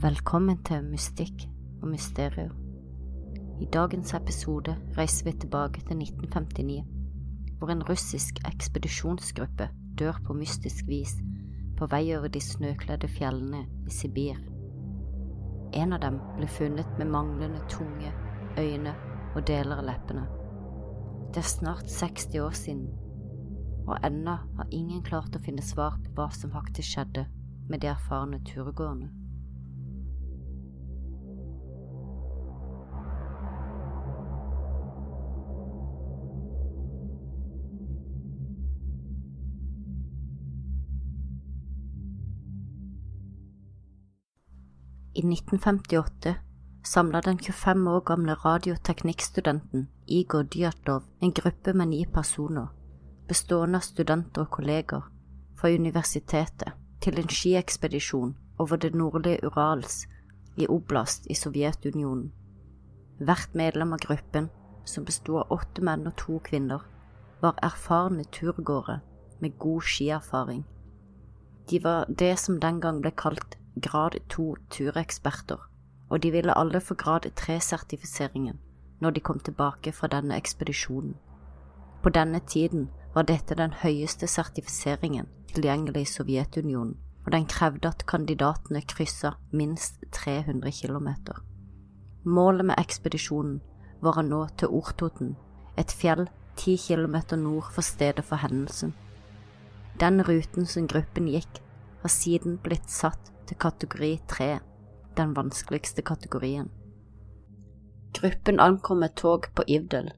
Velkommen til Mystikk og mysterium. I dagens episode reiser vi tilbake til 1959, hvor en russisk ekspedisjonsgruppe dør på mystisk vis på vei over de snøkledde fjellene i Sibir. En av dem ble funnet med manglende tunge, øyne og deler av leppene. Det er snart 60 år siden, og ennå har ingen klart å finne svar på hva som faktisk skjedde med de erfarne turgående. I 1958 samla den 25 år gamle radioteknikkstudenten Igor Dyatlov en gruppe med ni personer, bestående av studenter og kolleger, fra universitetet til en skiekspedisjon over det nordlige Urals i Oblast i Sovjetunionen. Hvert medlem av gruppen, som besto av åtte menn og to kvinner, var erfarne turgåere med god skierfaring. De var det som den gang ble kalt grad 2 tureksperter, og de ville alle få grad 3-sertifiseringen når de kom tilbake fra denne ekspedisjonen. På denne tiden var dette den høyeste sertifiseringen tilgjengelig i Sovjetunionen, og den krevde at kandidatene kryssa minst 300 km. Målet med ekspedisjonen var å nå til Ortoten, et fjell ti km nord for stedet for hendelsen. Den ruten som gruppen gikk, har siden blitt satt til kategori 3, den vanskeligste kategorien. Gruppen ankom med tog på Ivdel,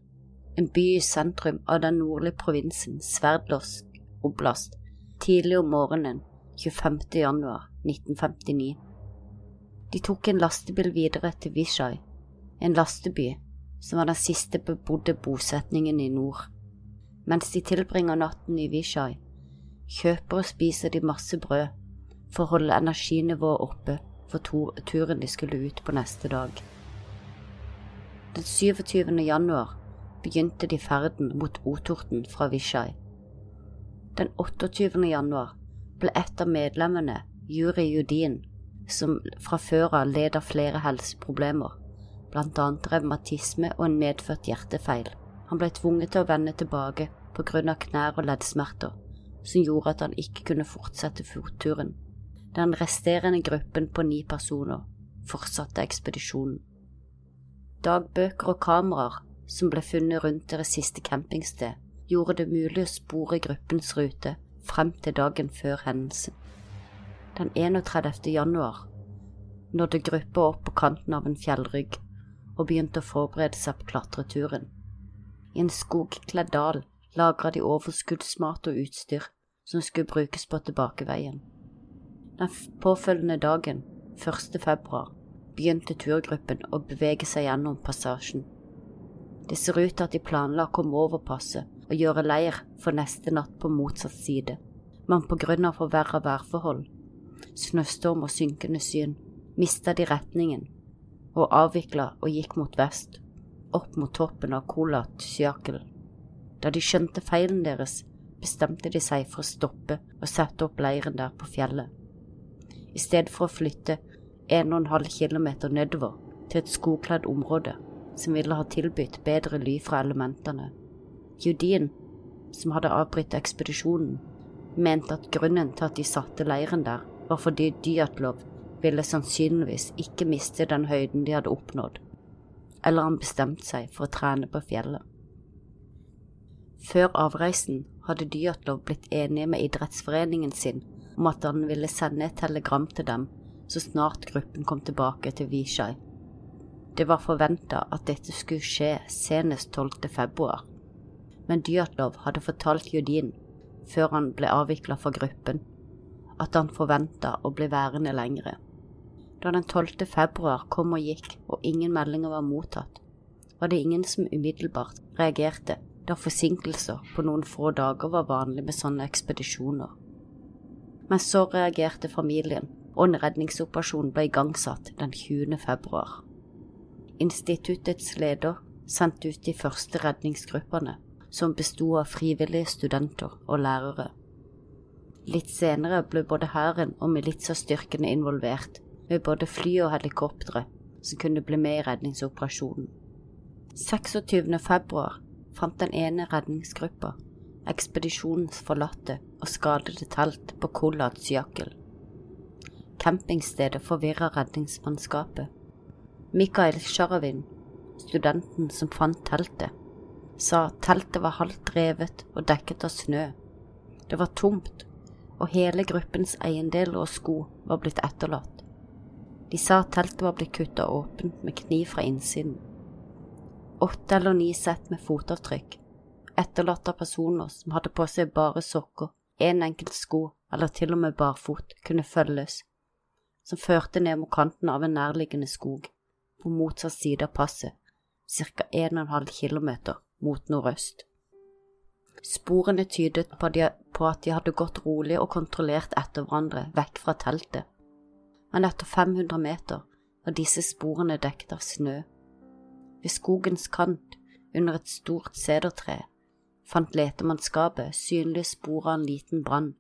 en by i sentrum av den nordlige provinsen Sverdlovsk oblast, tidlig om morgenen 25. januar 1959. De tok en lastebil videre til Vishai, en lasteby som var den siste bebodde bosetningen i nord. Mens de tilbringer natten i Vishai, kjøper og spiser de masse brød for å holde energinivået oppe for turen de skulle ut på neste dag. Den 27. januar begynte de ferden mot Otorten fra Vishai. Den 28. januar ble et av medlemmene, Juri Judin, som fra før av led av flere helseproblemer, annet revmatisme og en medfødt hjertefeil. Han ble tvunget til å vende tilbake av knær- og leddsmerter, som gjorde at han ikke kunne fortsette fotturen. Den resterende gruppen på ni personer fortsatte ekspedisjonen. Dagbøker og kameraer som ble funnet rundt deres siste campingsted, gjorde det mulig å spore gruppens rute frem til dagen før hendelsen. Den 31. januar nådde gruppa opp på kanten av en fjellrygg og begynte å forberede seg på klatreturen. I en skogkledd dal lagra de overskuddsmat og utstyr som skulle brukes på tilbakeveien. Den påfølgende dagen, 1. februar, begynte turgruppen å bevege seg gjennom passasjen. Det ser ut til at de planla å komme over passet og gjøre leir for neste natt på motsatt side, men på grunn av forverra værforhold, snøstorm og synkende syn, mista de retningen og avvikla og gikk mot vest, opp mot toppen av Kolat Sjakkel. Da de skjønte feilen deres, bestemte de seg for å stoppe og sette opp leiren der på fjellet i stedet for å flytte 1,5 km nedover til et skogkledd område som ville ha tilbudt bedre ly fra elementene. Judin, som hadde avbrutt ekspedisjonen, mente at grunnen til at de satte leiren der, var fordi Dyatlov ville sannsynligvis ikke miste den høyden de hadde oppnådd, eller han bestemte seg for å trene på fjellet. Før avreisen hadde Dyatlov blitt enige med idrettsforeningen sin om at han ville sende et telegram til dem så snart gruppen kom tilbake til Vishai. Det var forventa at dette skulle skje senest 12. februar, men Dyatlov hadde fortalt Judin, før han ble avvikla fra gruppen, at han forventa å bli værende lengre. Da den 12. februar kom og gikk og ingen meldinger var mottatt, var det ingen som umiddelbart reagerte da forsinkelser på noen få dager var vanlig med sånne ekspedisjoner men så reagerte familien, og en redningsoperasjon ble igangsatt den 20. februar. Instituttets leder sendte ut de første redningsgruppene, som besto av frivillige studenter og lærere. Litt senere ble både hæren og militsastyrkene involvert med både fly og helikoptre som kunne bli med i redningsoperasjonen. 26. februar fant den ene redningsgruppa ekspedisjonens forlatte og skadede telt på Kollads Jakkel. Campingstedet forvirra redningsmannskapet. Mikael Sjaravin, studenten som fant teltet, sa teltet var halvt revet og dekket av snø. Det var tomt, og hele gruppens eiendeler og sko var blitt etterlatt. De sa teltet var blitt kutta åpent med kniv fra innsiden. Åtte eller ni sett med fotavtrykk, etterlatt av personer som hadde på seg bare sokker, en enkelt sko eller til og med barfot, kunne følges, som førte ned mot kanten av en nærliggende skog, på motsatt side av passet, ca. 1,5 kilometer mot nordøst. Sporene tydet på, at de hadde gått rolig og kontrollert etter hverandre vekk fra teltet, men etter 500 meter var disse sporene dekket av snø. Ved skogens kant, under et stort sedertre, fant letemannskapet synlige spor av en liten brann,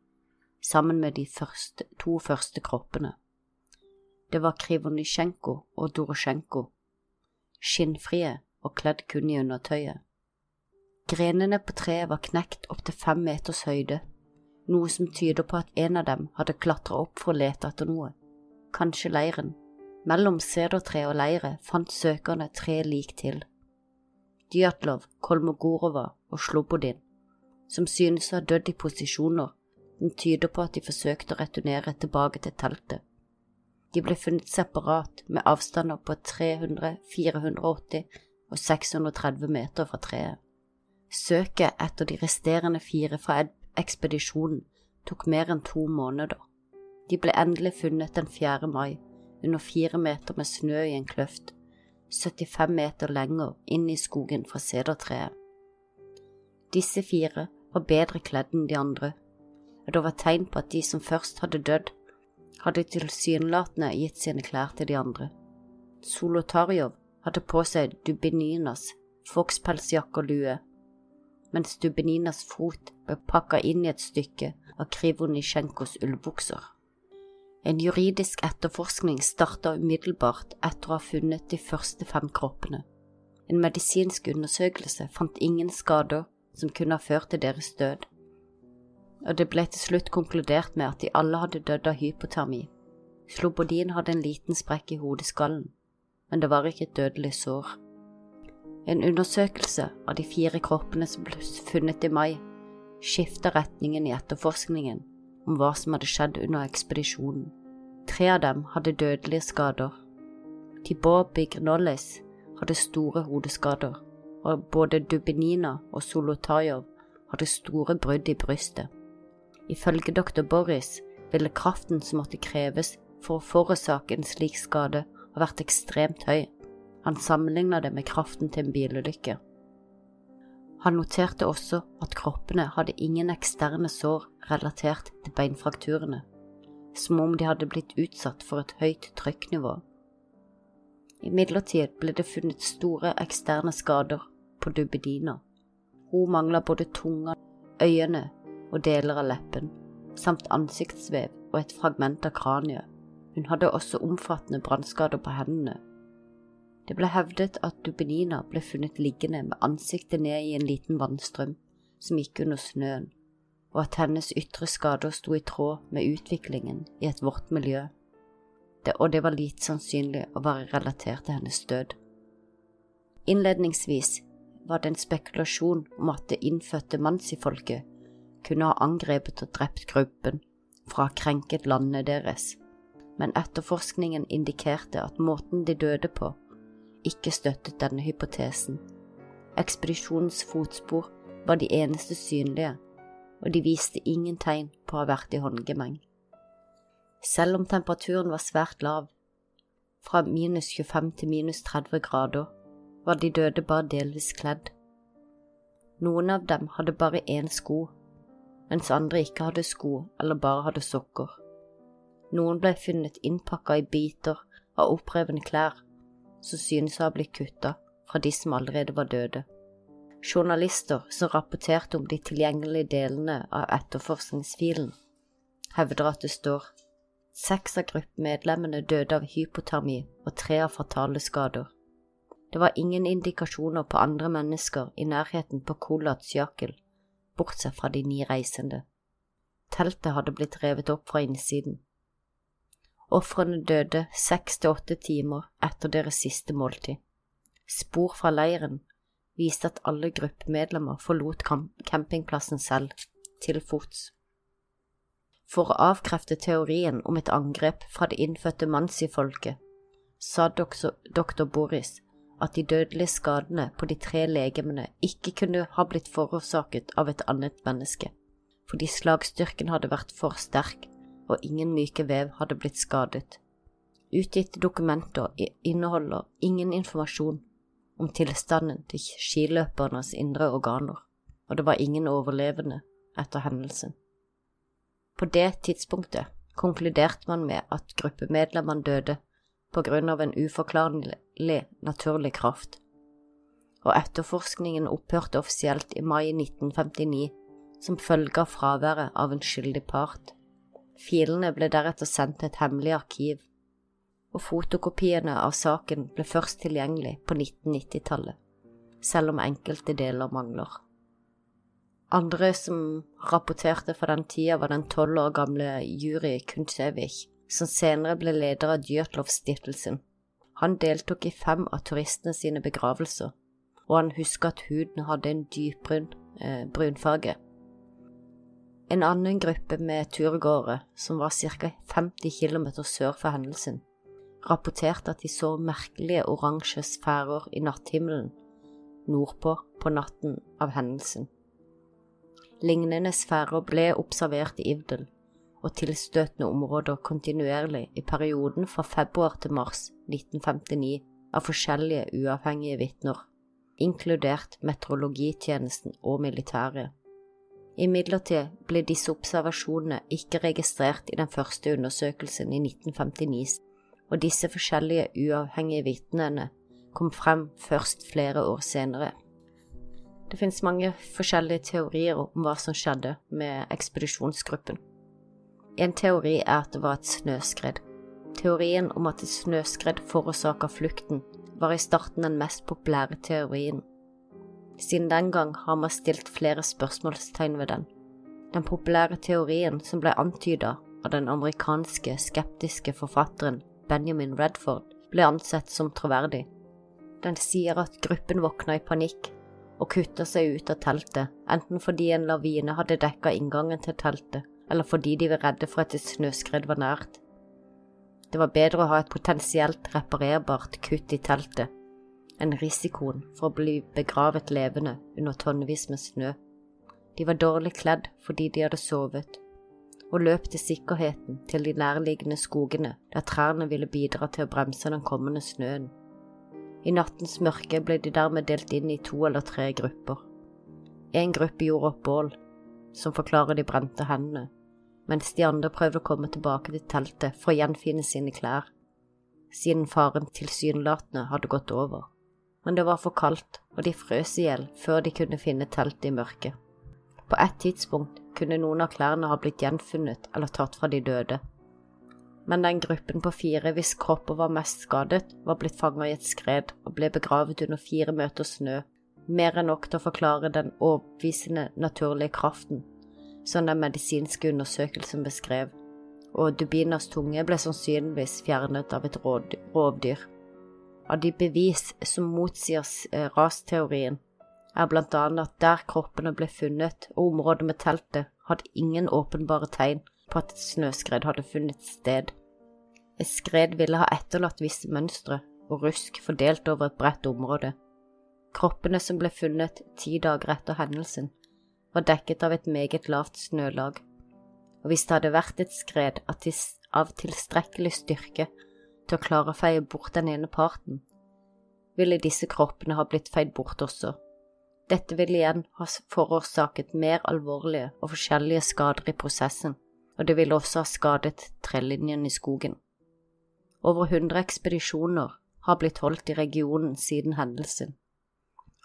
sammen med de første, to første kroppene. Det var Krivonisjenko og Dorosjenko, skinnfrie og kledd kun i undertøyet. Grenene på treet var knekt opp til fem meters høyde, noe som tyder på at en av dem hadde klatra opp for å lete etter noe, kanskje leiren. Mellom sedertre og leire fant søkerne tre lik til. Dyatlov, Kolmogorova og Slobodin, som synes å ha dødd i posisjoner som tyder på at de forsøkte å returnere tilbake til teltet. De ble funnet separat med avstander på 300, 480 og 630 meter fra treet. Søket etter de resterende fire fra ekspedisjonen tok mer enn to måneder. De ble endelig funnet den 4. mai, under fire meter med snø i en kløft 75 meter lenger inn i skogen fra sedertreet. Disse fire var bedre kledd enn de andre, og det var tegn på at de som først hadde dødd, hadde tilsynelatende gitt sine klær til de andre. Solotarjov hadde på seg Dubininas fokspelsjakke og lue, mens Dubininas fot ble pakka inn i et stykke av Krivonisjenkos ullbukser. En juridisk etterforskning starta umiddelbart etter å ha funnet de første fem kroppene. En medisinsk undersøkelse fant ingen skader som kunne ha ført til deres død, og det ble til slutt konkludert med at de alle hadde dødd av hypotermi. Slobodin hadde en liten sprekk i hodeskallen, men det var ikke et dødelig sår. En undersøkelse av de fire kroppene som ble funnet i mai, skifta retningen i etterforskningen om hva som hadde skjedd under ekspedisjonen. Tre av dem hadde dødelige skader. Tibor Bignolles hadde store hodeskader, og både Dubinina og Solotajov hadde store brudd i brystet. Ifølge doktor Boris ville kraften som måtte kreves for å forårsake en slik skade, ha vært ekstremt høy. Han sammenlignet det med kraften til en bilulykke. Han noterte også at kroppene hadde ingen eksterne sår relatert til beinfrakturene, som om de hadde blitt utsatt for et høyt trykknivå. Imidlertid ble det funnet store eksterne skader på dubbedina. Hun mangla både tunga, øyne og deler av leppen, samt ansiktsvev og et fragment av kraniet. Hun hadde også omfattende brannskader på hendene det ble hevdet at Dubinina ble funnet liggende med ansiktet ned i en liten vannstrøm som gikk under snøen, og at hennes ytre skader sto i tråd med utviklingen i et vårt miljø, det, og det var lite sannsynlig å være relatert til hennes død. Innledningsvis var det en spekulasjon om at det innfødte mansifolket kunne ha angrepet og drept gruppen fra krenket landet deres, men etterforskningen indikerte at måten de døde på, ikke støttet denne hypotesen. Ekspedisjonens fotspor var de eneste synlige, og de viste ingen tegn på å ha vært i håndgemeng. Selv om temperaturen var svært lav, fra minus 25 til minus 30 grader, var de døde bare delvis kledd. Noen av dem hadde bare én sko, mens andre ikke hadde sko eller bare hadde sokker. Noen ble funnet innpakka i biter av opprevne klær som synes å ha blitt kutta fra de som allerede var døde. Journalister som rapporterte om de tilgjengelige delene av etterforskningsfilen, hevder at det står Seks av gruppemedlemmene døde av hypotermi og tre av fatale skader. Det var ingen indikasjoner på andre mennesker i nærheten på Kolats Jakel, bortsett fra de ni reisende. Teltet hadde blitt revet opp fra innsiden. Ofrene døde seks til åtte timer etter deres siste måltid. Spor fra leiren viste at alle gruppemedlemmer forlot campingplassen selv, til fots. For å avkrefte teorien om et angrep fra det innfødte mansi-folket, sa doktor Boris at de dødelige skadene på de tre legemene ikke kunne ha blitt forårsaket av et annet menneske, fordi slagstyrken hadde vært for sterk og ingen myke vev hadde blitt skadet. Utgitte dokumenter inneholder ingen informasjon om tilstanden til skiløpernes indre organer, og det var ingen overlevende etter hendelsen. På det tidspunktet konkluderte man med at gruppemedlemmene døde på grunn av en uforklarlig naturlig kraft, og etterforskningen opphørte offisielt i mai 1959 som følge av fraværet av en skyldig part. Filene ble deretter sendt til et hemmelig arkiv, og fotokopiene av saken ble først tilgjengelig på 1990-tallet, selv om enkelte deler mangler. Andre som rapporterte fra den tida, var den tolv år gamle Juri Kuntsevich, som senere ble leder av Djørtlov-stiftelsen. Han deltok i fem av turistene sine begravelser, og han husker at huden hadde en dypbrun eh, brunfarge. En annen gruppe med turgåere, som var ca. 50 km sør for hendelsen, rapporterte at de så merkelige oransje sfærer i natthimmelen nordpå på natten av hendelsen. Lignende sfærer ble observert i Ivdel og tilstøtende områder kontinuerlig i perioden fra februar til mars 1959 av forskjellige uavhengige vitner, inkludert meteorologitjenesten og militæret. Imidlertid ble disse observasjonene ikke registrert i den første undersøkelsen i 1959, og disse forskjellige uavhengige vitnene kom frem først flere år senere. Det finnes mange forskjellige teorier om hva som skjedde med ekspedisjonsgruppen. En teori er at det var et snøskred. Teorien om at et snøskred forårsaker flukten, var i starten den mest populære teorien siden den gang har man stilt flere spørsmålstegn ved den. Den populære teorien som ble antyda av den amerikanske skeptiske forfatteren Benjamin Redford, ble ansett som troverdig. Den sier at gruppen våkna i panikk og kutta seg ut av teltet, enten fordi en lavine hadde dekka inngangen til teltet, eller fordi de var redde for at et snøskred var nært. Det var bedre å ha et potensielt reparerbart kutt i teltet enn risikoen for å bli begravet levende under tonnevis med snø. De var dårlig kledd fordi de hadde sovet, og løp til sikkerheten til de nærliggende skogene der trærne ville bidra til å bremse den kommende snøen. I nattens mørke ble de dermed delt inn i to eller tre grupper. En gruppe gjorde opp bål, som forklarer de brente hendene, mens de andre prøvde å komme tilbake til teltet for å gjenfinne sine klær, siden faren tilsynelatende hadde gått over men det var for kaldt, og de frøs i hjel før de kunne finne teltet i mørket. På et tidspunkt kunne noen av klærne ha blitt gjenfunnet eller tatt fra de døde. Men den gruppen på fire hvis kropper var mest skadet, var blitt fanget i et skred og ble begravet under fire meter snø, mer enn nok til å forklare den overbevisende naturlige kraften som den medisinske undersøkelsen beskrev, og Dubinas tunge ble sannsynligvis fjernet av et rovdyr. Av de bevis som motsier eh, rasteorien, er blant annet at der kroppene ble funnet og området med teltet, hadde ingen åpenbare tegn på at et snøskred hadde funnet sted. Et skred ville ha etterlatt visse mønstre og rusk fordelt over et bredt område. Kroppene som ble funnet ti dager etter hendelsen, var dekket av et meget lavt snølag, og hvis det hadde vært et skred av tilstrekkelig styrke til å klare å feie bort den ene parten, ville disse kroppene ha blitt feid bort også. Dette ville igjen ha forårsaket mer alvorlige og forskjellige skader i prosessen, og det ville også ha skadet trelinjen i skogen. Over hundre ekspedisjoner har blitt holdt i regionen siden hendelsen,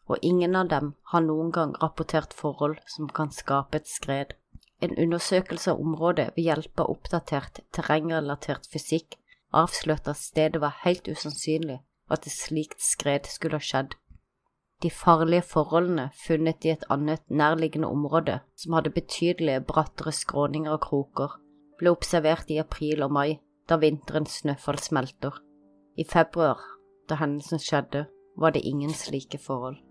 og ingen av dem har noen gang rapportert forhold som kan skape et skred. En undersøkelse av området ved hjelp av oppdatert terrengrelatert fysikk avslørte at stedet var helt usannsynlig at et slikt skred skulle ha skjedd. De farlige forholdene funnet i et annet nærliggende område, som hadde betydelige brattere skråninger og kroker, ble observert i april og mai, da vinterens snøfall smelter. I februar, da hendelsen skjedde, var det ingen slike forhold.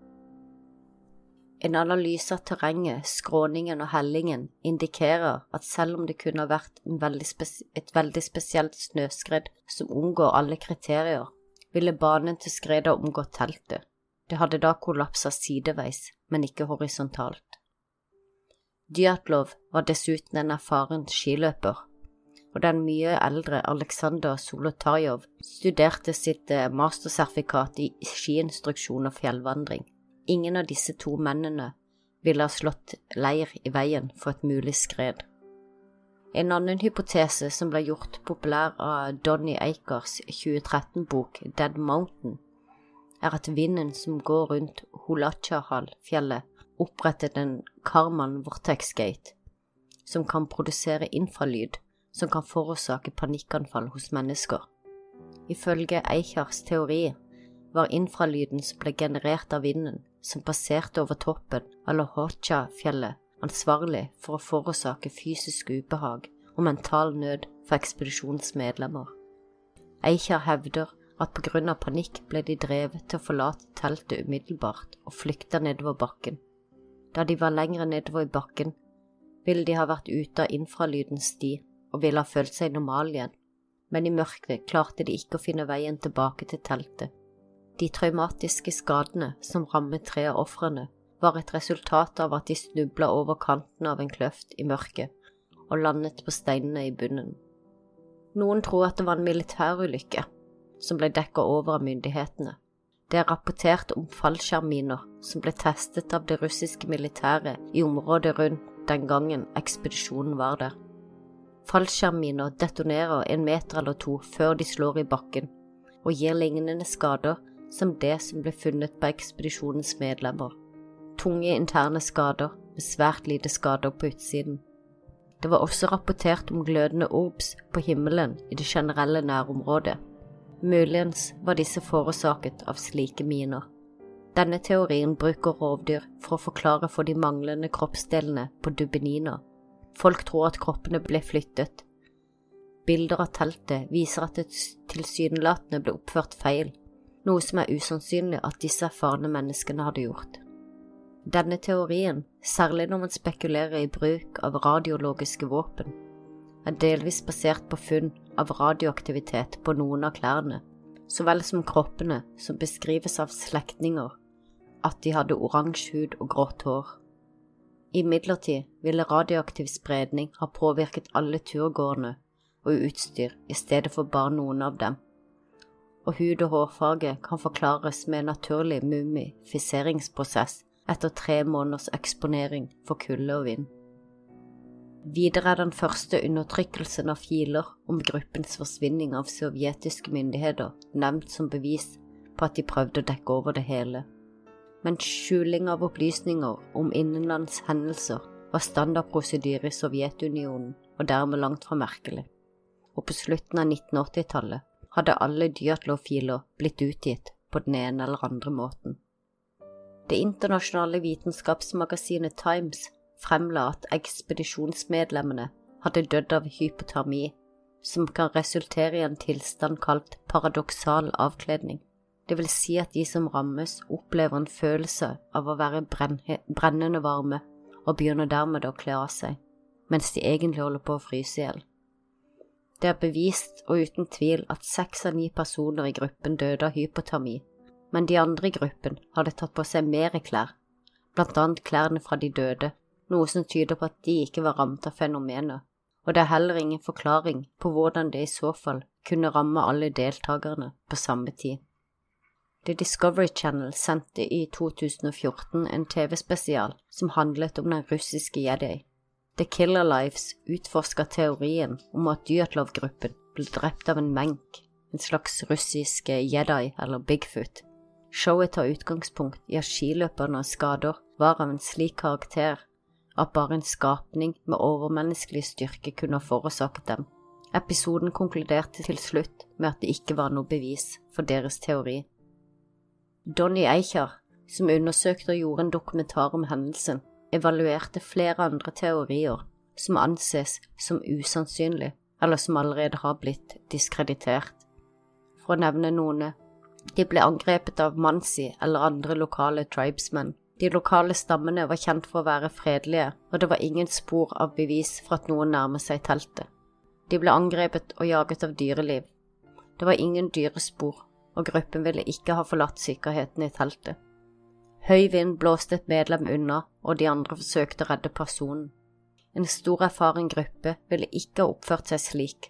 En analyse av terrenget, skråningen og hellingen indikerer at selv om det kunne ha vært veldig et veldig spesielt snøskred som omgår alle kriterier, ville banen til skredet omgått teltet. Det hadde da kollapsa sideveis, men ikke horisontalt. Dyatlov var dessuten en erfaren skiløper, og den mye eldre Aleksandr Solotarjov studerte sitt eh, mastersertifikat i skiinstruksjon og fjellvandring. Ingen av disse to mennene ville ha slått leir i veien for et mulig skred. En annen hypotese som ble gjort populær av Donny Akers 2013-bok Dead Mountain, er at vinden som går rundt Holachahal-fjellet, opprettet en Karman Vortex Gate, som kan produsere infralyd som kan forårsake panikkanfall hos mennesker. Ifølge Eichers teori var infralyden som ble generert av vinden, som passerte over toppen av Lohocha-fjellet, ansvarlig for å forårsake fysisk ubehag og mental nød for ekspedisjonens medlemmer. Eikjar hevder at på grunn av panikk ble de drevet til å forlate teltet umiddelbart og flykte nedover bakken. Da de var lenger nedover i bakken, ville de ha vært ute av infralydens sti og ville ha følt seg normal igjen, men i mørket klarte de ikke å finne veien tilbake til teltet. De traumatiske skadene som rammet tre av ofrene, var et resultat av at de snubla over kanten av en kløft i mørket og landet på steinene i bunnen. Noen tror at det var en militærulykke som ble dekka over av myndighetene. Det er rapportert om fallskjermminer som ble testet av det russiske militæret i området rundt den gangen ekspedisjonen var der. Fallskjermminer detonerer en meter eller to før de slår i bakken, og gir lignende skader som det som ble funnet på ekspedisjonens medlemmer. Tunge interne skader med svært lite skader på utsiden. Det var også rapportert om glødende orbs på himmelen i det generelle nærområdet. Muligens var disse forårsaket av slike miner. Denne teorien bruker rovdyr for å forklare for de manglende kroppsdelene på Dubbenina. Folk tror at kroppene ble flyttet. Bilder av teltet viser at det tilsynelatende ble oppført feil noe som er usannsynlig at disse erfarne menneskene hadde gjort. Denne teorien, særlig når man spekulerer i bruk av radiologiske våpen, er delvis basert på funn av radioaktivitet på noen av klærne, så vel som kroppene som beskrives av slektninger at de hadde oransje hud og grått hår. Imidlertid ville radioaktiv spredning ha påvirket alle turgåerene og utstyr i stedet for bare noen av dem og hud- og hårfarge kan forklares med en naturlig mumifiseringsprosess etter tre måneders eksponering for kulde og vind. Videre er den første undertrykkelsen av filer om gruppens forsvinning av sovjetiske myndigheter nevnt som bevis på at de prøvde å dekke over det hele. Men skjuling av opplysninger om innenlands hendelser var standardprosedyre i Sovjetunionen og dermed langt fra merkelig. Og på slutten av 1980-tallet hadde alle Dyatlov-filer blitt utgitt på den ene eller andre måten. Det internasjonale vitenskapsmagasinet Times fremla at ekspedisjonsmedlemmene hadde dødd av hypotermi, som kan resultere i en tilstand kalt paradoksal avkledning. Det vil si at de som rammes, opplever en følelse av å være brennende varme og begynner dermed å kle av seg, mens de egentlig holder på å fryse i hjel. Det er bevist og uten tvil at seks av ni personer i gruppen døde av hypotermi, men de andre i gruppen hadde tatt på seg mer klær, blant annet klærne fra de døde, noe som tyder på at de ikke var rammet av fenomenet, og det er heller ingen forklaring på hvordan det i så fall kunne ramme alle deltakerne på samme tid. The Discovery Channel sendte i 2014 en TV-spesial som handlet om den russiske jedi, The Killer Lives utforsker teorien om at Dyatlov-gruppen ble drept av en menk, en slags russiske jedi eller Bigfoot. Showet tar utgangspunkt i at skiløpernes skader var av en slik karakter at bare en skapning med overmenneskelig styrke kunne ha forårsaket dem. Episoden konkluderte til slutt med at det ikke var noe bevis for deres teori. Donny Eicher, som undersøkte og gjorde en dokumentar om hendelsen, evaluerte flere andre teorier som anses som usannsynlige, eller som allerede har blitt diskreditert. For å nevne noen, de ble angrepet av Mansi eller andre lokale tribesmen. De lokale stammene var kjent for å være fredelige, og det var ingen spor av bevis for at noen nærmer seg teltet. De ble angrepet og jaget av dyreliv. Det var ingen dyrespor, og gruppen ville ikke ha forlatt sikkerheten i teltet. Høy vind blåste et medlem unna, og de andre forsøkte å redde personen. En stor erfaren gruppe ville ikke ha oppført seg slik,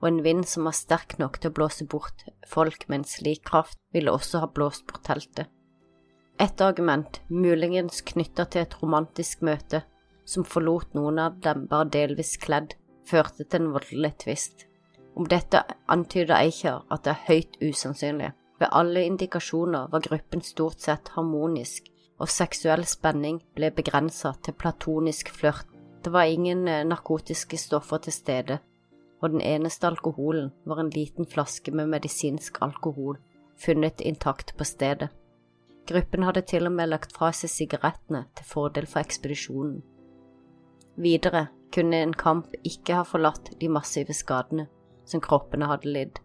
og en vind som var sterk nok til å blåse bort folk med en slik kraft, ville også ha blåst bort teltet. Et argument, muligens knytta til et romantisk møte, som forlot noen av dem bare delvis kledd, førte til en voldelig tvist. Om dette antyder Eicher at det er høyt usannsynlig. Ved alle indikasjoner var gruppen stort sett harmonisk, og seksuell spenning ble begrenset til platonisk flørt. Det var ingen eh, narkotiske stoffer til stede, og den eneste alkoholen var en liten flaske med medisinsk alkohol, funnet intakt på stedet. Gruppen hadde til og med lagt fra seg sigarettene til fordel for ekspedisjonen. Videre kunne en kamp ikke ha forlatt de massive skadene som kroppene hadde lidd.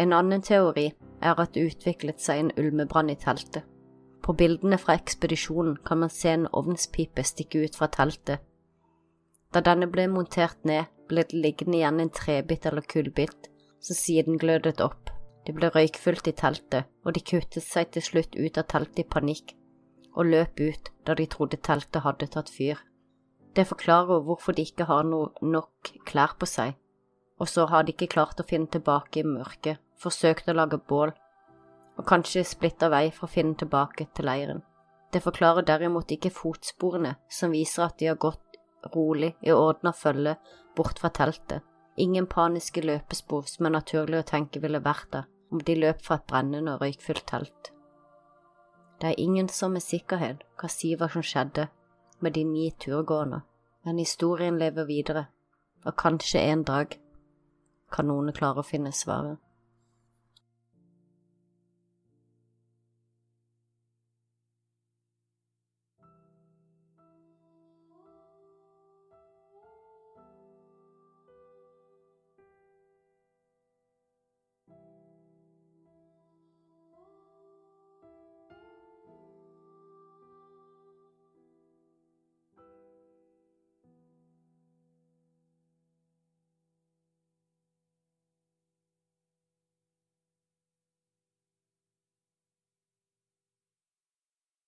En annen teori er at det utviklet seg en ulmebrann i teltet. På bildene fra ekspedisjonen kan man se en ovnspipe stikke ut fra teltet. Da denne ble montert ned, ble det liggende igjen en trebit eller kullbit som siden glødet opp. Det ble røykfullt i teltet, og de kuttet seg til slutt ut av teltet i panikk og løp ut da de trodde teltet hadde tatt fyr. Det forklarer hvorfor de ikke har noe nok klær på seg og så har de ikke klart å finne tilbake i mørket, forsøkt å lage bål, og kanskje splitta vei for å finne tilbake til leiren. Det forklarer derimot ikke fotsporene som viser at de har gått rolig i ordna følge bort fra teltet, ingen paniske løpespor som er naturlig å tenke ville vært der om de løp fra et brennende og røykfylt telt. Det er ingen som med sikkerhet kan si hva som skjedde med de ni turgående, men historien lever videre, og kanskje en dag kan noen klare å finne svaret.